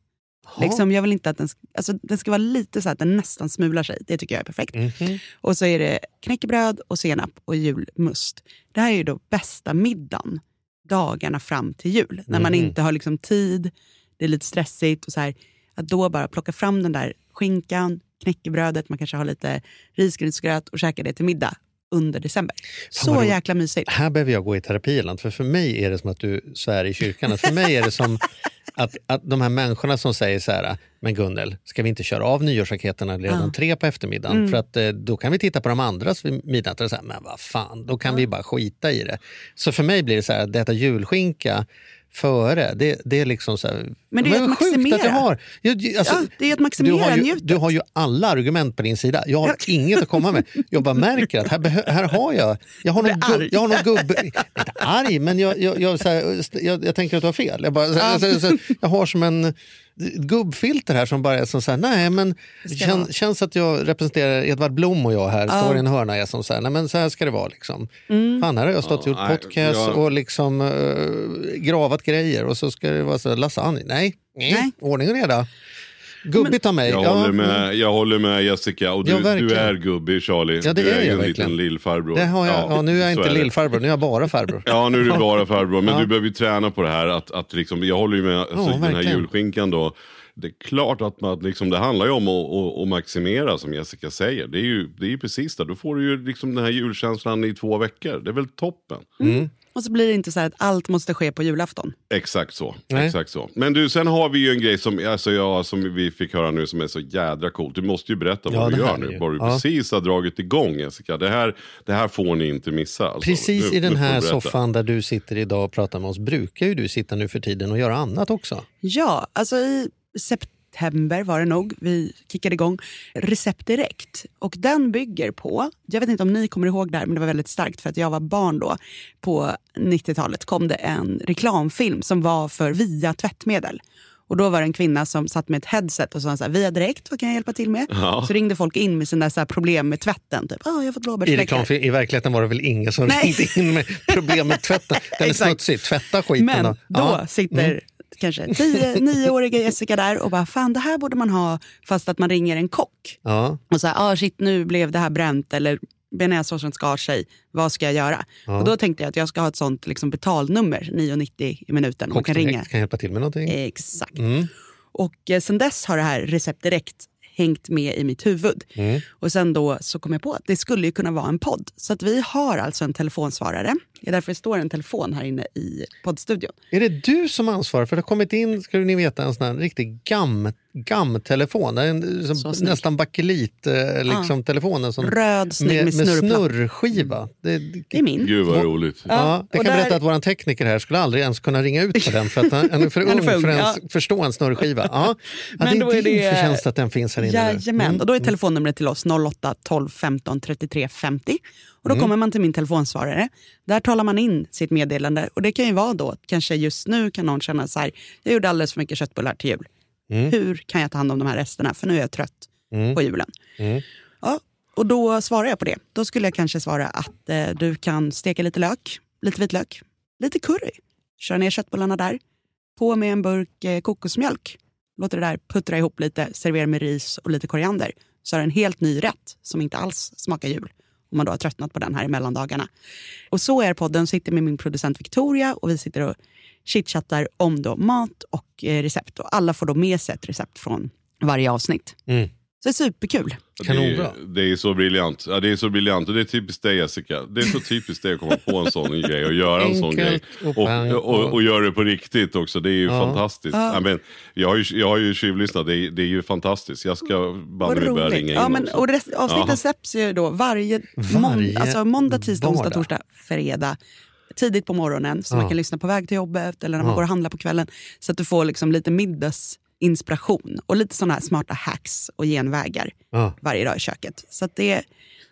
Liksom, jag vill inte att den, ska- alltså, den ska vara lite så att den nästan smular sig. Det tycker jag är perfekt. Mhm. Och så är det knäckebröd och senap och julmust. Det här är ju då bästa middagen dagarna fram till jul. När man Mhm. inte har liksom tid, det är lite stressigt. och så här, Att då bara plocka fram den där skinkan, knäckebrödet, man kanske har lite risgrynsgröt och käka det till middag under december. Fan, Så jäkla mysigt. Här behöver jag gå i terapiland, för för mig är det som att du svär i kyrkan. För mig är det som att, att de här människorna som säger så här, men Gunnel, ska vi inte köra av nyårsraketerna redan Ja. tre på eftermiddagen? För att eh, då kan vi titta på de andras vid midnatt och säga, men vad fan, då kan vi bara skita i det. Så för mig blir det så här, att äta julskinka före, det, det är liksom så här, Men det är att sjukt maximera. du har. Jag, alltså, Ja, det är att maximera du har, ju, njutet. du har ju alla argument på din sida. Jag har inget att komma med. Jag bara märker att här, här har jag, jag har någon, gubb, jag har någon gubbe, inte arg, men jag, jag, jag, så här, jag, jag tänker att du har fel. Jag, bara, så, så, så, jag har som en gubbfilter här som bara är som så här, nej men kän, känns att jag representerar Edvard Blom och jag här, står i en hörna är som så här, nej men så här ska det vara liksom. Mm. Fan, här har jag stått och Ja, gjort podcast jag- och liksom eh, gravat grejer och så ska det vara så här, lasagne. Nej, nej. Nej. ordning och reda. Gubbigt av mig. Jag, Ja, håller med, jag håller med Jessica och du, Ja, du är gubbig Charlie. Ja, det du är är jag en verkligen. liten lillfarbror. Det har jag, ja, nu är jag inte lillfarbror, nu är jag bara farbror. Ja, nu är du bara farbror. Men Ja. du behöver ju träna på det här. Att, att liksom, jag håller ju med alltså, den här verkligen. julskinkan då. Det är klart att man, liksom, det handlar ju om att, att, att maximera som Jessica säger. Det är ju, det är ju precis det. Då får du ju liksom den här julkänslan i två veckor. Det är väl toppen. Och så blir det inte så här att allt måste ske på julafton. Exakt så. Nej. Exakt så. Men du, sen har vi ju en grej som, alltså, ja, som vi fick höra nu som är så jädra coolt. Du måste ju berätta Ja, vad du gör nu. Vad du ja. precis har dragit igång Jessica. Det här, det här får ni inte missa. Alltså. Precis Nu- i den här soffan där du sitter idag och pratar med oss brukar ju du sitta nu för tiden och göra annat också. Ja, alltså i september var det nog vi kickade igång Recept Direkt. Och den bygger på, jag vet inte om ni kommer ihåg det här, men det var väldigt starkt för att jag var barn då. På 90-talet kom det en reklamfilm som var för Via tvättmedel. Och då var det en kvinna som satt med ett headset och sa så här, Via Direkt, vad kan jag hjälpa till med? Ja. Så ringde folk in med sina så problem med tvätten. Typ, ah, jag har fått I, blåbärsfläckar. reklam, I verkligheten var det väl ingen som Nej. ringde in med problem med tvätten. Den är smutsig, tvätta skiten Men då. då Ja. sitter Mm. Kanske tio, nioåriga Jessica där och bara, fan det här borde man ha fast att man ringer en kock. Ja. Och så här, ah, shit nu blev det här bränt eller bearnaisesåsen skar sig, vad ska jag göra? Och då tänkte jag att jag ska ha ett sånt liksom, betalnummer, 9,90 i minuten. Man kan ringa. Kan hjälpa till med någonting. Exakt. Mm. Och eh, sen dess har det här Recept Direkt hängt med i mitt huvud. Mm. Och sen då så kom jag på att det skulle ju kunna vara en podd. Så att vi har alltså en telefonsvarare. Det är därför det står en telefon här inne i poddstudion. Är det du som ansvarar? För det har kommit in, ska ni veta, en sån här riktig gam, gam-telefon. Det är En, som, snygg. nästan bakelit, eh, liksom, telefonen som, Röd, snygg med, med, med snurrskiva. Det, Det är min. Gud vad roligt. Ja, Ja, det kan där- berätta att vår tekniker här skulle aldrig ens kunna ringa ut på den för att han är för är ung för ung, för att ens ja. förstå en snurrskiva. Ja. Ja, Men det då är är din det- förtjänst att den finns här inne. Jajamän, Mm. och då är telefonnumret till oss 08 12 15 33 50. Och då Mm. kommer man till min telefonsvarare. Där talar man in sitt meddelande. Och det kan ju vara då, kanske just nu kan någon känna så här, jag gjorde alldeles för mycket köttbullar till jul. Mm. Hur kan jag ta hand om de här resterna? För nu är jag trött Mm. på julen. Mm. Ja, och då svarar jag på det. Då skulle jag kanske svara att eh, du kan steka lite lök, lite vitlök, lite curry. Kör ner köttbullarna där. På med en burk eh, kokosmjölk. Låter det där puttra ihop lite, servera med ris och lite koriander. Så har du en helt ny rätt som inte alls smakar jul. Om man då har tröttnat på den här i mellandagarna. Och så är podden, sitter med min producent Victoria och vi sitter och chitchattar om då mat och eh, recept. Och alla får då med sig ett recept från varje avsnitt. Mm. Så det är superkul. Kanonbra. Det, är- det är så briljant. Ja, det är så briljant och det är typiskt dig Jessica. Det är så typiskt dig att komma på en sån grej och göra en sån grej. Och Och, och, och, göra det på riktigt också. Det är ju Ja. fantastiskt. Ja. men, jag, har ju, jag har ju tjuvlyssnat. Det är, det är ju fantastiskt. Jag ska banne Vad mig börja roligt. ringa in Ja, men, också. och res- avsnitten Ja. släpps ju då varje, Varje månd- alltså måndag, tisdag, onsdag, torsdag, fredag. Tidigt på morgonen så Ja. man kan lyssna på väg till jobbet eller när man Ja. går och handlar på kvällen. Så att du får liksom lite middagsinspiration och lite sådana här smarta hacks och genvägar Ja. varje dag i köket. Så det,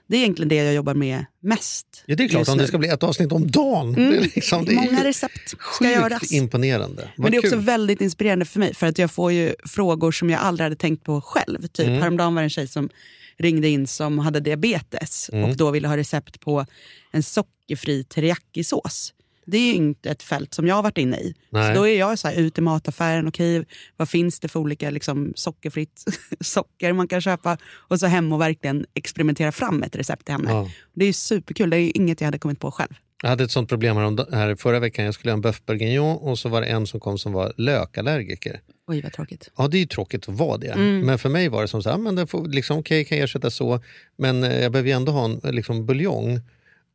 det är egentligen det jag jobbar med mest. Ja, det är klart, om det ska bli ett avsnitt om dagen. Mm. Det är, liksom, det är Många ju recept ska sjukt göras. imponerande. Vad Men det är också kul. väldigt inspirerande för mig för att jag får ju frågor som jag aldrig hade tänkt på själv. Typ Mm. häromdagen var det en tjej som ringde in som hade diabetes Mm. och då ville ha recept på en sockerfri teriyakisås. Det är ju inte ett fält som jag har varit inne i. Nej. Så då är jag så här, ut i mataffären, okej, vad finns det för olika liksom, sockerfritt socker man kan köpa? Och så hem och verkligen experimentera fram ett recept till henne. Ja. Det är ju superkul, det är inget jag hade kommit på själv. Jag hade ett sånt problem här, här förra veckan. Jag skulle göra en boeuf bourguignon och så var det en som kom som var lökallergiker. Oj vad tråkigt. Ja, det är ju tråkigt att vara det. Mm. Men för mig var det som så här, men det får, liksom, okej, kan jag ersätta så. Men eh, jag behöver ju ändå ha en liksom, buljong.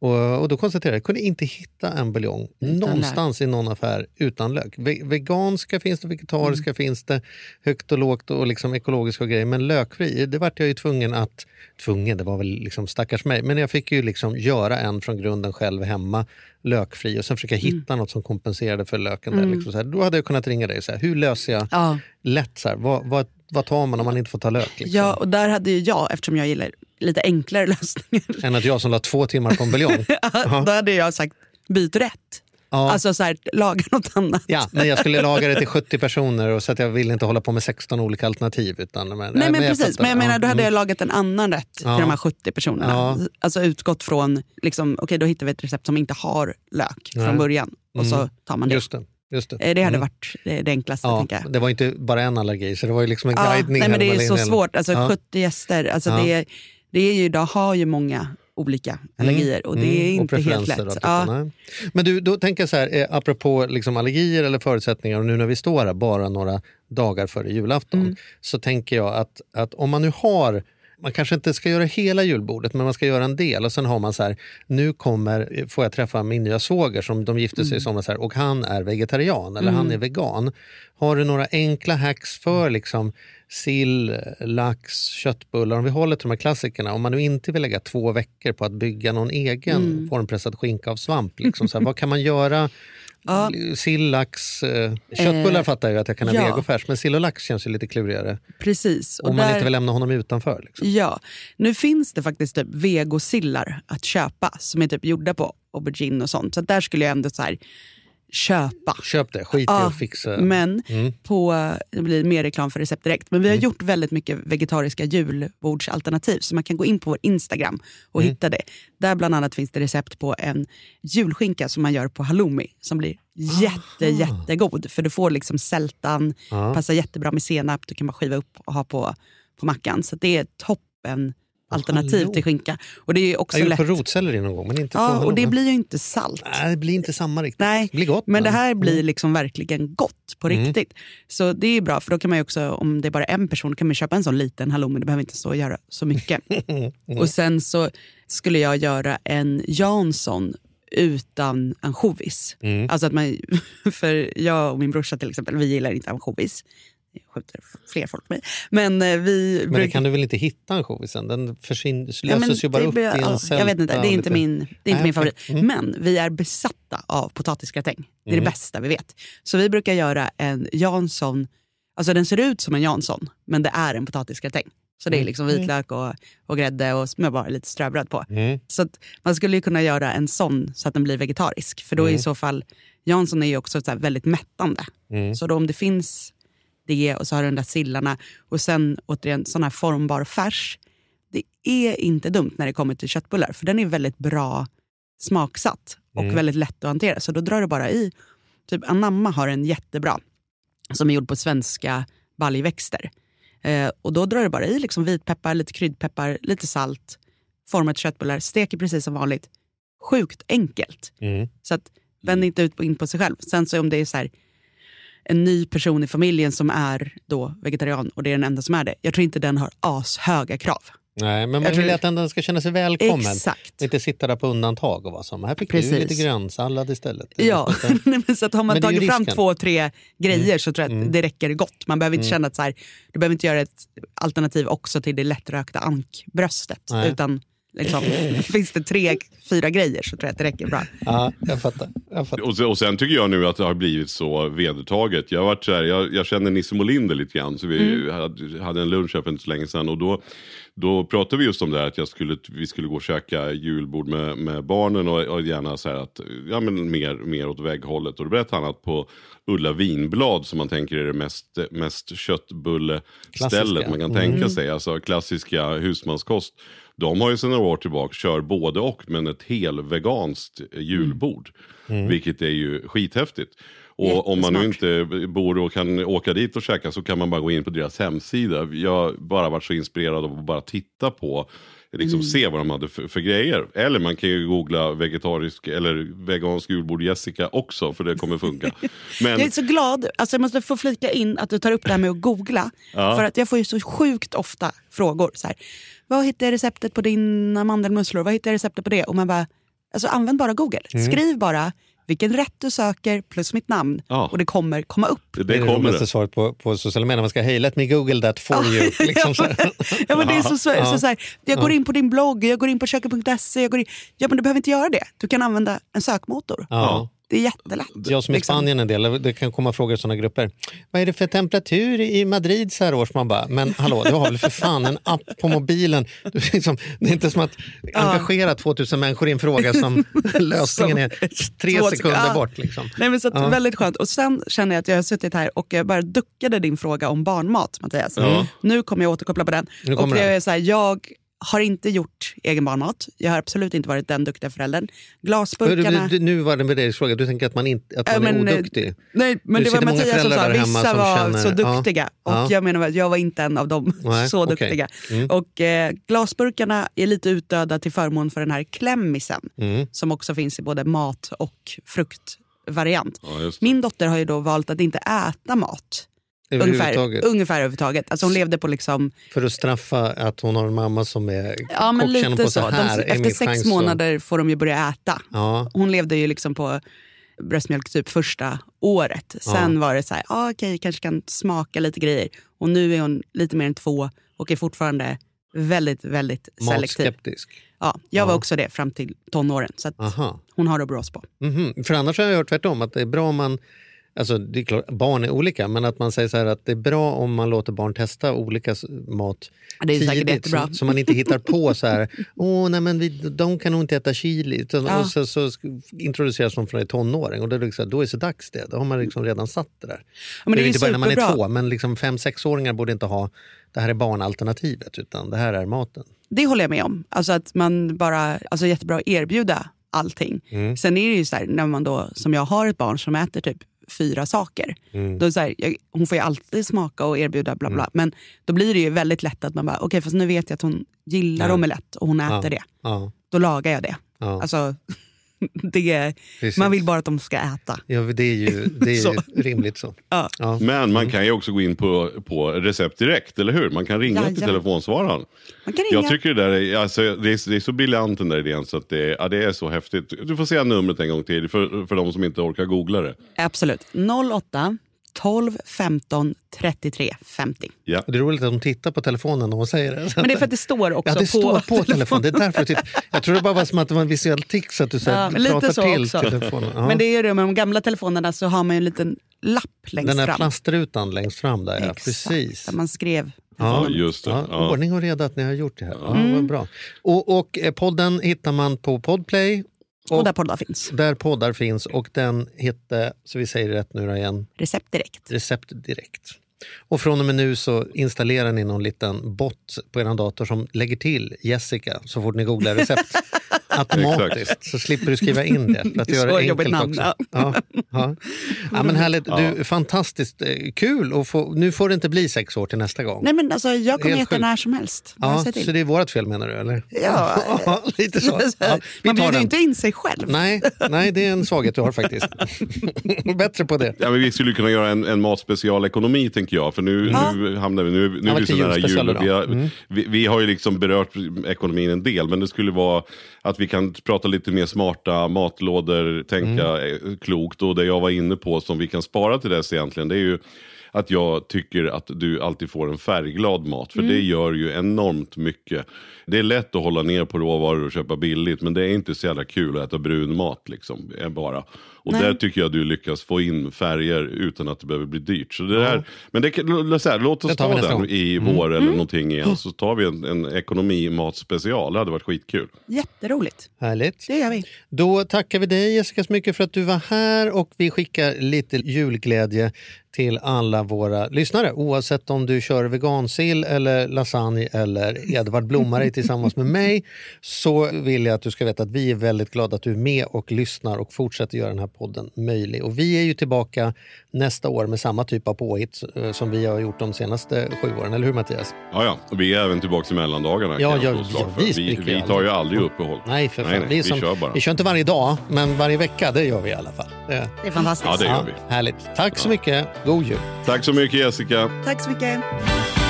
Och, och då konstaterade jag att jag kunde inte hitta en buljong någonstans i någon affär utan lök. Ve veganska finns det, vegetariska Mm. finns det, högt och lågt och liksom ekologiska grejer. Men lökfri, det vart jag ju tvungen att, tvungen, det var väl liksom stackars mig, men jag fick ju liksom göra en från grunden själv hemma, lökfri och sen försöka Mm. hitta något som kompenserade för löken. Där, liksom så här. Då hade jag kunnat ringa dig och säga, hur löser jag Ja. lätt så här, vad, vad, vad tar man om man inte får ta lök? Liksom? Ja, och där hade ju jag, eftersom jag gillar lite enklare lösningar, Än att jag som la två timmar på en buljong. då hade jag sagt byt rätt. Ja. Alltså så här, laga något annat. Ja, men jag skulle laga det till 70 personer och så att jag ville inte hålla på med 16 olika alternativ. Utan, men, Nej men jag precis, fattar. men jag menar då hade Ja, jag lagat en annan rätt Ja. till de här 70 personerna. Ja. Alltså utgått från, liksom, okej då hittar vi ett recept som inte har lök Nej. från början. Och så Mm. tar man mm, det. Just det. Just det. Eh, Det hade Mm. varit det, det enklaste Ja, jag. det var inte bara en allergi, så det var ju liksom en Ja, guidning. nej, men det är så svårt, alltså Ja. 70 gäster, alltså Ja. det, är, det är ju, idag har ju många olika allergier och det är Mm, inte helt lätt. och Ja. nej. Men du, då tänker jag så här, eh, apropå liksom allergier eller förutsättningar och nu när vi står här bara några dagar före julafton Mm. så tänker jag att, att om man nu har man kanske inte ska göra hela julbordet, men man ska göra en del. Och sen har man så här, nu kommer, får jag träffa min nya svåger som de gifte sig i somras här, och han är vegetarian eller han är vegan. Har du några enkla hacks för liksom sill, lax, köttbullar? Om vi håller till de här klassikerna. Om man nu inte vill lägga två veckor på att bygga någon egen formpressad skinka av svamp. Liksom, så här, vad kan man göra? Ja. Sill, lax, eh, köttbullar Eh, fattar jag att jag kan ha ja. vegofärs, men sill och lax känns ju lite klurigare. Precis. Och Om man där- inte vill lämna honom utanför. Liksom. Ja, nu finns det faktiskt typ vegosillar att köpa som är typ gjorda på aubergine och sånt. Så där skulle jag ändå så här, köpa. Köp det, skit i Ja, att fixa. Men Mm. på, det blir mer reklam för recept direkt. Men vi har gjort väldigt mycket vegetariska julbordsalternativ. Så man kan gå in på vår Instagram och Mm. hitta det. Där bland annat finns det recept på en julskinka som man gör på halloumi. Som blir jätte, jättegod. För du får liksom sältan, Ja. passar jättebra med senap. Du kan bara skiva upp och ha på, på mackan. Så det är toppen alternativ hallå. till skinka. Och det är också Jag lätt. på rotselleri någon gång, men inte på Ja, och det blir ju inte salt. Nej, det blir inte samma riktigt. Nej, det blir gott. men det här blir Mm. liksom verkligen gott på Mm. riktigt. Så det är bra, för då kan man också, om det är bara en person, kan man köpa en sån liten halloumi. Det behöver inte stå och göra så mycket. Mm. Och sen så skulle jag göra en Jansson utan ansjovis. Mm. Alltså att man, för jag och min brorsa till exempel, vi gillar inte ansjovis. Skjuter fler folk med. Men eh, vi Men det brukar- kan du väl inte hitta ansjovisen? Den försvin- löses Ja, men ju bara upp i en ja. Jag vet inte, det är inte min, det är inte Nej, min favorit. Mm. Men vi är besatta av potatisgratäng. Det är Mm. det bästa vi vet. Så vi brukar göra en Jansson, alltså den ser ut som en Jansson, men det är en potatisgratäng. Så det är liksom vitlök och, och grädde och med bara lite ströbröd på. Mm. Så man skulle ju kunna göra en sån så att den blir vegetarisk. För då är i Mm. så fall, Jansson är ju också väldigt mättande. Mm. Så då om det finns det och så har du den där sillarna och sen återigen sån här formbar färs. Det är inte dumt när det kommer till köttbullar för den är väldigt bra smaksatt och Mm. väldigt lätt att hantera. Så då drar du bara i. Typ Anamma har en jättebra som är gjord på svenska baljväxter. Eh, och då drar du bara i liksom vitpeppar, lite kryddpeppar, lite salt, format köttbullar, steker precis som vanligt. Sjukt enkelt. Mm. Så att vänd inte ut på, in på sig själv. Sen så om det är så här, en ny person i familjen som är då vegetarian och det är den enda som är det. Jag tror inte den har ashöga krav. Nej, men man vill att den ska känna sig välkommen. Exakt. Inte sitta där på undantag och vara som, här fick Precis. du lite grönsallad istället. Ja, men så att har man Men tagit fram två, tre grejer Mm. så tror jag att Mm. det räcker gott. Man behöver inte Mm. känna att så här, du behöver inte göra ett alternativ också till det lättrökta ankbröstet. Nej. Utan liksom, finns det tre, fyra grejer så tror jag att det räcker bra. Ja, jag fattar. Jag fattar. Och sen, och sen tycker jag nu att det har blivit så vedertaget. Jag, varit så här, jag, jag känner Nisse Molinder lite grann. Så vi Mm. hade, hade en lunch här för inte så länge sedan. Och då, då pratade vi just om det här att jag skulle, vi skulle gå och käka julbord med, med barnen. Och, och gärna så här att, ja men mer, mer åt vägghållet. Och då berättade han att på Ulla Vinblad som man tänker är det mest, mest köttbullestället man kan Mm. tänka sig. Alltså klassiska husmanskost. De har ju sedan några år tillbaka kör både och men ett helveganskt julbord. Mm. Vilket är ju skithäftigt. Och om man nu inte bor och kan åka dit och käka så kan man bara gå in på deras hemsida. Jag har bara varit så inspirerad av att bara titta på, liksom Mm. se vad de hade för, för grejer. Eller man kan ju googla vegetarisk eller vegansk julbord Jessica också för det kommer funka. Men, Jag är så glad, alltså jag måste få flika in att du tar upp det här med att googla. Ja. För att jag får ju så sjukt ofta frågor. Så här, Vad hittar jag receptet på dina mandelmusslor? Vad hittar jag receptet på det? Och man bara, alltså använd bara Google. Mm. Skriv bara vilken rätt du söker plus mitt namn. Ja. Och det kommer komma upp. det, Det är det kommer roligaste det. svaret på, på sociala medier. Man ska hej, let me google that for you. Liksom. Ja, men det är så, så, Ja. så, så här, jag går in på din blogg, jag går in på köket.se. Jag går in, ja, men du behöver inte göra det. Du kan använda en sökmotor. Ja. Det är jättelätt. Jag som är i Liksom. Spanien en del, det kan komma frågor i sådana grupper. Vad är det för temperatur i Madrid så här års? Man bara, men hallå, du har väl för fan en app på mobilen. Du, liksom, det är inte som att engagera 2000 människor i en fråga som lösningen är tre sekunder bort. Liksom. Nej, men så att, Ja. Väldigt skönt. Och sen känner jag att jag har suttit här och jag bara duckade din fråga om barnmat, Mattias. Ja. Nu kommer jag återkoppla på den. Nu och kommer jag, den. är så här, jag har inte gjort egen barnmat. Jag har absolut inte varit den duktiga föräldern. Du, Glasburkarna... du, nu var det en värderingsfråga, du tänker att man, inte, att Ja, man är men, eh, oduktig? Nej, men Det det var Mattias som sa hemma vissa som var känner- så ja. duktiga. Och Ja. jag menar att jag var inte en av dem Nej, så duktiga. Mm. Och eh, glasburkarna är lite utdöda till förmån för den här klämmisen. Mm. Som också finns i både mat och fruktvariant. Ja. Min dotter har ju då valt att inte äta mat Ungefär, ungefär överhuvudtaget. Alltså hon levde på liksom, För att straffa att hon har en mamma som är ja men lite på så. så De, här är efter sex att- månader får de ju börja äta. Ja, Hon levde ju liksom på bröstmjölk typ första året. Sen var det så här, ah, okej, kanske kan smaka lite grejer. Och nu är hon lite mer än två och är fortfarande väldigt, väldigt selektiv. matskeptisk. Ja, jag var också det fram till tonåren. Så att hon har det bra på. Mhm. För annars har jag hört tvärtom, att det är bra om man Alltså, det är klart, barn är olika, men att man säger så att det är bra om man låter barn testa olika mat Ja, det är tidigt. Så, så man inte hittar på så här, åh nej men vi, de kan nog inte äta chili. Ja. och så, så introduceras de från en tonåring och då är, det liksom, då är det så dags det. Då har man liksom redan satt det där. men det är är inte bara när man är två, men liksom fem, sexåringar borde inte ha det här är barnalternativet, utan det här är maten. Det håller jag med om. Alltså att man bara, alltså jättebra att erbjuda allting. Mm. Sen är det ju så här, när man då, som jag har ett barn som äter typ fyra saker. Mm. Då är så här, jag, hon får ju alltid smaka och erbjuda bla bla. Men då blir det ju väldigt lätt att man bara, okej fast nu vet jag att hon gillar Ja. omelett och hon äter Ja. det. Ja, Då lagar jag det. ja, Alltså, det precis. man vill bara att de ska äta. ja, det är ju, det är Så. rimligt så. Ja. Ja. Men man kan ju också gå in på, på recept direkt, eller hur? Man kan ringa till Jajamän. telefonsvararen. Man kan ringa. Jag tycker det där är, alltså, det är, det är så briljant den där idén så att det, är- ja, det är så häftigt. Du får säga numret en gång till för, för de som inte orkar googla det. Absolut. 08 12 15 33 50. Ja. Det är roligt att de tittar på telefonen när hon säger det. Men det är för att det står också Ja, det på, står på telefonen. Det är därför jag, jag tror det bara var som att det var en visuell tics att du så Ja, pratar så till också. telefonen. Ja. Men det är det med de gamla telefonerna så har man ju en liten lapp längst Den där fram. plastrutan längst fram där, ja. Exakt, Precis. Där man skrev. Ja, just det. Ja. Ordning och reda att ni har gjort det här. Ja, Mm. vad bra. Och, och eh, podden hittar man på Podplay, Och, Och- där poddar finns. där poddar finns. Och den hette, så vi säger det rätt nu igen, Recept direkt. Recept Direkt. Och från och med nu så installerar ni någon liten bot på er dator som lägger till Jessica så fort ni googlar recept. Automatiskt, så slipper du skriva in det. För att Det är göra så det jobbigt enkelt namn, också. Ja, ja. Ja, men härligt. Du, fantastiskt eh, kul. Och få, nu får det inte bli sex år till nästa gång. Nej men alltså jag kommer äta när som helst. Ja, så det är vårt fel menar du? Eller? Ja. Ja, lite så. Ja, man bjuder den. ju inte in sig själv. Nej, nej, det är en svaghet du har faktiskt. Bättre på det. Ja, men vi skulle kunna göra en, en matspecialekonomi tänker jag. För nu, Ja. nu hamnar vi, nu, nu Ja, är vi så nära jul. Vi har, Mm. vi, vi har ju liksom berört ekonomin en del. Men det skulle vara att vi kan prata lite mer smarta matlådor, tänka Mm. eh, klokt. Och det jag var inne på som vi kan spara till dess egentligen. Det är ju att jag tycker att du alltid får en färgglad mat. För Mm. det gör ju enormt mycket. Det är lätt att hålla ner på råvaror och köpa billigt. Men det är inte så jävla kul att äta brun mat liksom. Bara. Och Nej. där tycker jag du lyckas få in färger utan att det behöver bli dyrt. Så det där, Men det, här, låt oss ta den i vår eller någonting igen. Så tar vi en, en ekonomimatspecial. Det hade varit skitkul. Jätteroligt. Härligt. Det gör vi. Då tackar vi dig Jessica så mycket för att du var här och vi skickar lite julglädje till alla våra lyssnare oavsett om du kör vegansill eller lasagne eller Edvard Blomare tillsammans med mig så vill jag att du ska veta att vi är väldigt glada att du är med och lyssnar och fortsätter göra den här podden möjlig. Och vi är ju tillbaka nästa år med samma typ av påhitt eh, som vi har gjort de senaste sju åren, eller hur Mattias? Ja, ja. Och vi är även tillbaka i mellandagarna. Ja, ja, ja, vi vi, vi tar ju aldrig. aldrig uppehåll. Nej, för fan. Nej, nej, vi, vi som, kör bara. vi kör inte varje dag, men varje vecka det gör vi i alla fall. Det, Det är fantastiskt. Ja, det gör vi. Härligt. Tack så mycket. God jul. Tack så mycket Jessica. Tack så mycket.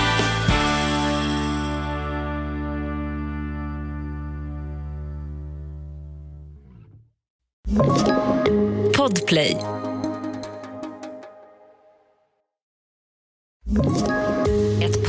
Podplay.